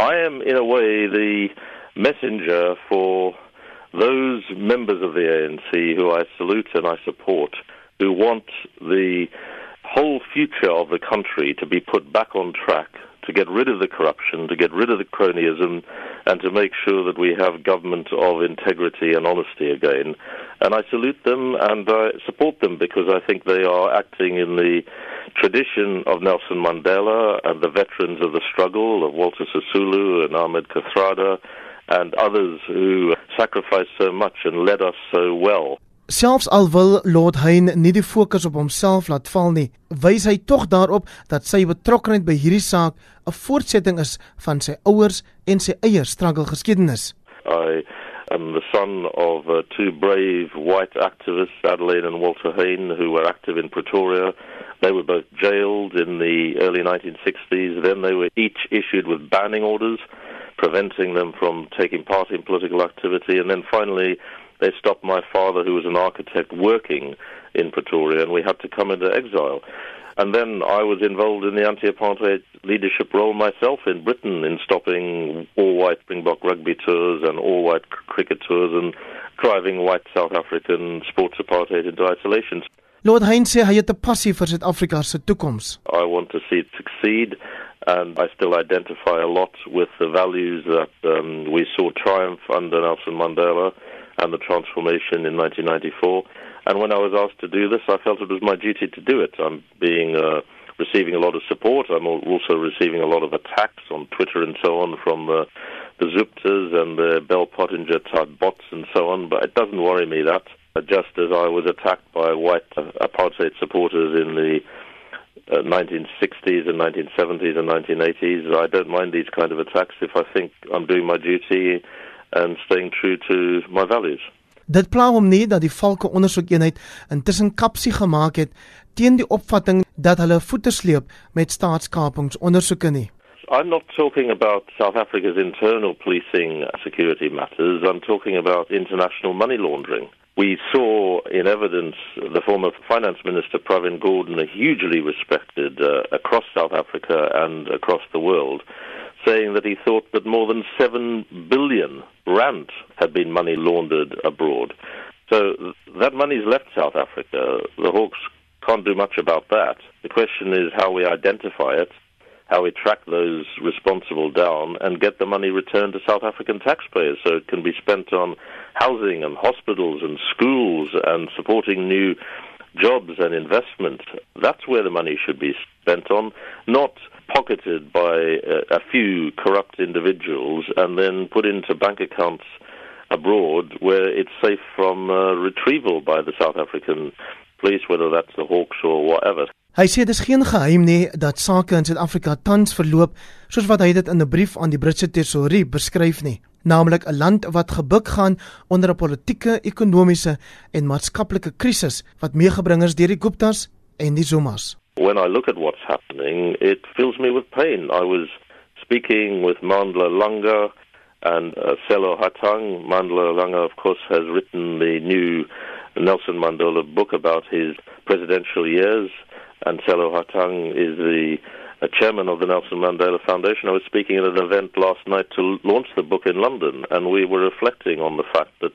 I am, in a way, the messenger for those members of the ANC who I salute and I support, who want the whole future of the country to be put back on track, to get rid of the corruption, to get rid of the cronyism, and to make sure that we have government of integrity and honesty again. And I salute them and I support them because I think they are acting in the tradition of Nelson Mandela and the veterans of the struggle of Walter Sisulu and Ahmed Kathrada and others who sacrificed so much and led us so well. Selfs al wil Lord Hein nie die fokus op homself laat val nie, wys hy tog daarop dat sy betrokkeheid by hierdie saak 'n voortsetting is van sy ouers en sy eie struggle geskiedenis. I am the son of uh, two brave white activists, Adelaide and Walter Hain, who were active in Pretoria. They were both jailed in the early 1960s. Then they were each issued with banning orders, preventing them from taking part in political activity. And then finally, they stopped my father, who was an architect, working in Pretoria, and we had to come into exile. And then I was involved in the anti-apartheid leadership role myself in Britain in stopping all-white Springbok rugby tours and all-white cricket tours and driving white South African sports apartheid into isolation. Lord Hain sê hy het 'n passie vir Suid-Afrika se toekoms. I want to see it succeed and I still identify a lot with the values that um, we saw triumph under Nelson Mandela and the transformation in 1994. And when I was asked to do this, I felt it was my duty to do it. I'm being uh, receiving a lot of support. I'm also receiving a lot of attacks on Twitter and so on from uh, the Zuptas and the Bell Pottinger type bots and so on. But it doesn't worry me that. Just as I was attacked by white uh, apartheid supporters in the uh, 1960s and 1970s and 1980s, I don't mind these kind of attacks if I think I'm doing my duty and staying true to my values. Dit pla hom nie dat die valke ondersoekeenheid intussen kapsie gemaak het teen die opvatting dat hulle voete sleep met staatskapings ondersoeke nie. I'm not talking about South Africa's internal policing security matters. I'm talking about international money laundering. We saw in evidence the former finance minister Pravin Gordhan, hugely respected uh, across South Africa and across the world, saying that he thought that more than 7 billion rand had been money laundered abroad. So that money's left South Africa. The Hawks can't do much about that. The question is how we identify it, how we track those responsible down, and get the money returned to South African taxpayers so it can be spent on housing and hospitals and schools and supporting new jobs and investment. That's where the money should be spent on, not pocketed by a, a few corrupt individuals and then put into bank accounts abroad where it's safe from uh, retrieval by the South African police, whether that's the Hawks or whatever. Hy sê dis geen geheim nie dat sake in Suid-Afrika tans verloop soos wat hy dit in 'n brief aan die Britse Tesourie beskryf nie, naamlik 'n land wat gebuk gaan onder 'n politieke, ekonomiese en maatskaplike krisis wat meegebring is deur die Guptas en die Zumas. when I look at what's happening, it fills me with pain. I was speaking with Mandla Langa and uh, Selo Hatang. Mandla Langa, of course, has written the new Nelson Mandela book about his presidential years, and Selo Hatang is the chairman of the Nelson Mandela Foundation. I was speaking at an event last night to launch the book in London, and we were reflecting on the fact that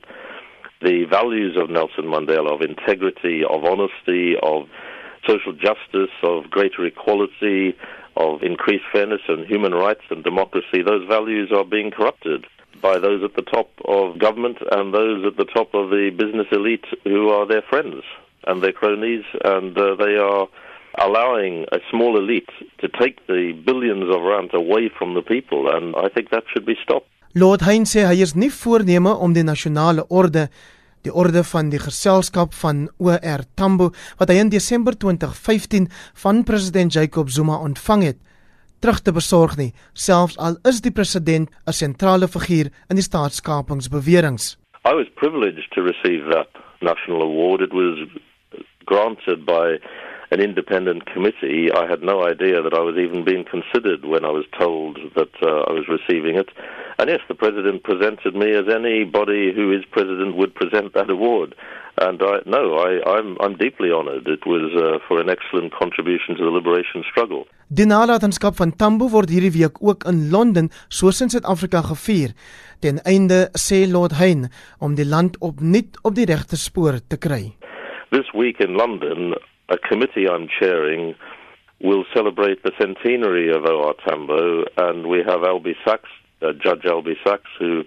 the values of Nelson Mandela, of integrity, of honesty, of social justice, of greater equality, of increased fairness and human rights and democracy, those values are being corrupted by those at the top of government and those at the top of the business elite who are their friends and their cronies, and uh, they are allowing a small elite to take the billions of rand away from the people, and I think that should be stopped. Lord Hein sê hy is nie voorneme om die nasionale orde die orde van die geselskap van OR Tambo wat hy in Desember 2015 van president Jacob Zuma ontvang het terug te besorg nie selfs al is die president 'n sentrale figuur in die staatskapingsbeweringe I was privileged to receive that national award it was granted by an independent committee. I had no idea that I was even being considered when I was told that uh, I was receiving it. And yes, the president presented me as anybody who is president would present that award. And I, no, I, I'm, I'm deeply honored. It was uh, for an excellent contribution to the liberation struggle. Die nalatenskap van Tambo word hierdie week ook in Londen, soos in Suid-Afrika gevier. Ten einde sê Lord Hayne om die land opnuut op die regte spoor te kry. This week in London, a committee I'm chairing will celebrate the centenary of O.R. Tambo, and we have Albie Sachs, uh, Judge Albie Sachs, who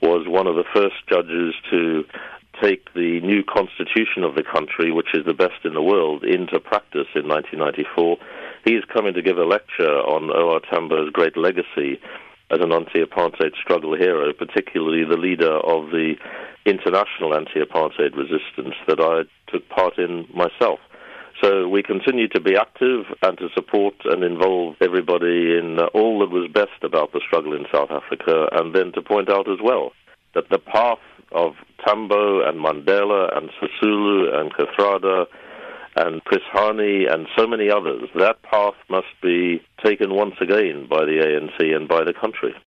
was one of the first judges to take the new constitution of the country, which is the best in the world, into practice in 1994. He is coming to give a lecture on O.R. Tambo's great legacy as an anti-apartheid struggle hero, particularly the leader of the international anti-apartheid resistance that I took part in myself. So we continue to be active and to support and involve everybody in all that was best about the struggle in South Africa, and then to point out as well that the path of Tambo and Mandela and Sisulu and Kathrada and Chris Hani and so many others, that path must be taken once again by the ANC and by the country.